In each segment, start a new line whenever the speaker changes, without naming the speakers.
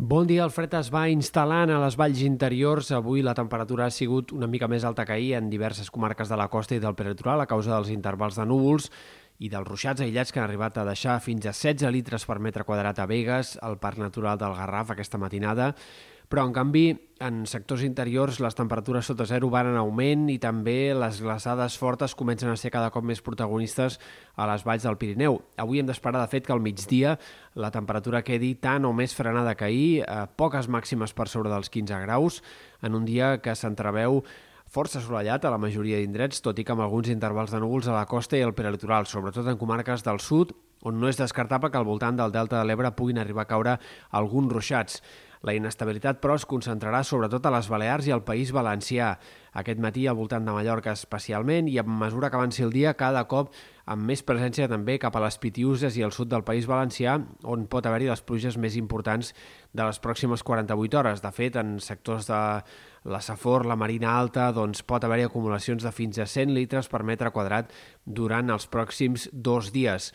Bon dia, el fred es va instal·lant a les valls interiors. Avui la temperatura ha sigut una mica més alta que ahir en diverses comarques de la costa i del peritoral a causa dels intervals de núvols i dels ruixats aïllats que han arribat a deixar fins a 16 litres per metre quadrat a Vegas, al Parc Natural del Garraf, aquesta matinada però en canvi en sectors interiors les temperatures sota zero van en augment i també les glaçades fortes comencen a ser cada cop més protagonistes a les valls del Pirineu. Avui hem d'esperar, de fet, que al migdia la temperatura quedi tan o més frenada que ahir, eh, poques màximes per sobre dels 15 graus, en un dia que s'entreveu força assolellat a la majoria d'indrets, tot i que amb alguns intervals de núvols a la costa i al peritoral, sobretot en comarques del sud, on no és descartable que al voltant del Delta de l'Ebre puguin arribar a caure alguns ruixats. La inestabilitat, però, es concentrarà sobretot a les Balears i al País Valencià. Aquest matí al voltant de Mallorca especialment i a mesura que avanci el dia cada cop amb més presència també cap a les Pitiuses i al sud del País Valencià, on pot haver-hi les pluges més importants de les pròximes 48 hores. De fet, en sectors de la Safor, la Marina Alta, doncs pot haver-hi acumulacions de fins a 100 litres per metre quadrat durant els pròxims dos dies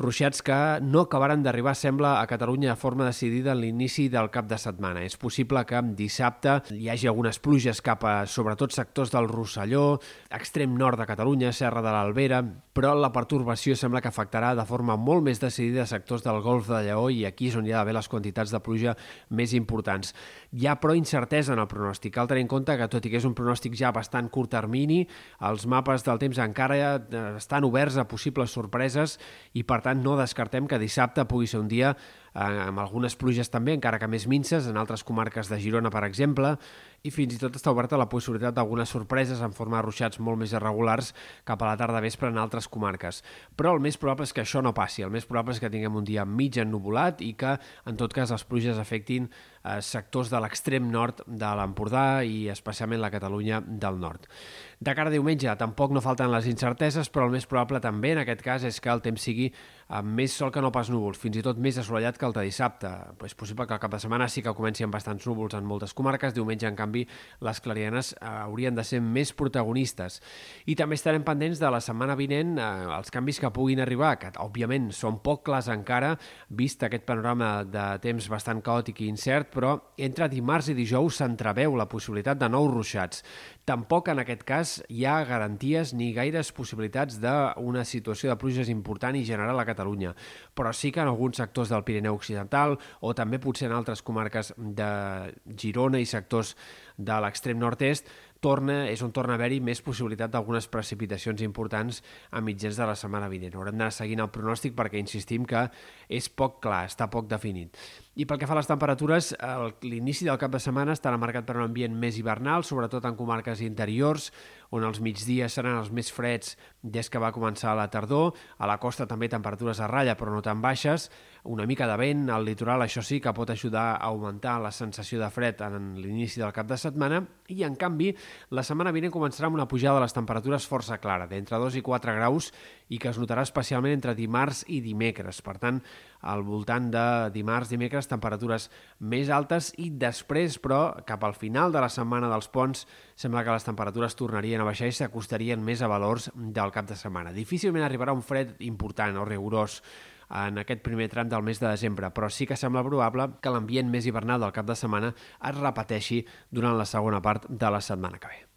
ruixats que no acabaran d'arribar, sembla, a Catalunya de forma decidida en l'inici del cap de setmana. És possible que dissabte hi hagi algunes pluges cap a, sobretot, sectors del Rosselló, extrem nord de Catalunya, Serra de l'Albera, però la pertorbació sembla que afectarà de forma molt més decidida sectors del Golf de Lleó i aquí és on hi ha d'haver les quantitats de pluja més importants. Hi ha, però, incertesa en el pronòstic. Cal tenir en compte que, tot i que és un pronòstic ja bastant curt termini, els mapes del temps encara eh, estan oberts a possibles sorpreses i, per tant, tant, no descartem que dissabte pugui ser un dia amb algunes pluges també, encara que més minces, en altres comarques de Girona, per exemple, i fins i tot està oberta la possibilitat d'algunes sorpreses en forma de ruixats molt més irregulars cap a la tarda vespre en altres comarques. Però el més probable és que això no passi, el més probable és que tinguem un dia mig ennubulat i que, en tot cas, les pluges afectin eh, sectors de l'extrem nord de l'Empordà i especialment la Catalunya del nord. De cara a diumenge tampoc no falten les incerteses, però el més probable també en aquest cas és que el temps sigui amb més sol que no pas núvols, fins i tot més assolellat que el de dissabte. És possible que el cap de setmana sí que comenci amb bastants núvols en moltes comarques, diumenge, en canvi, les clarianes eh, haurien de ser més protagonistes. I també estarem pendents de la setmana vinent eh, els canvis que puguin arribar, que òbviament són poc clars encara, vist aquest panorama de temps bastant caòtic i incert, però entre dimarts i dijous s'entreveu la possibilitat de nous ruixats. Tampoc en aquest cas hi ha garanties ni gaires possibilitats d'una situació de pluges important i general a Catalunya, però sí que en alguns sectors del Pirineu Occidental o també potser en altres comarques de Girona i sectors de l'extrem nord-est, torna, és on torna a haver-hi més possibilitat d'algunes precipitacions importants a mitjans de la setmana vinent. Haurem d'anar seguint el pronòstic perquè insistim que és poc clar, està poc definit. I pel que fa a les temperatures, l'inici del cap de setmana estarà marcat per un ambient més hivernal, sobretot en comarques interiors, on els migdies seran els més freds des que va començar la tardor. A la costa també temperatures a ratlla, però no tan baixes. Una mica de vent al litoral, això sí que pot ajudar a augmentar la sensació de fred en l'inici del cap de setmana. I, en canvi, la setmana vinent començarà amb una pujada de les temperatures força clara, d'entre 2 i 4 graus, i que es notarà especialment entre dimarts i dimecres. Per tant, al voltant de dimarts, dimecres, temperatures més altes i després, però, cap al final de la setmana dels ponts, sembla que les temperatures tornarien a baixar i s'acostarien més a valors del cap de setmana. Difícilment arribarà un fred important o rigorós en aquest primer tram del mes de desembre, però sí que sembla probable que l'ambient més hivernal del cap de setmana es repeteixi durant la segona part de la setmana que ve.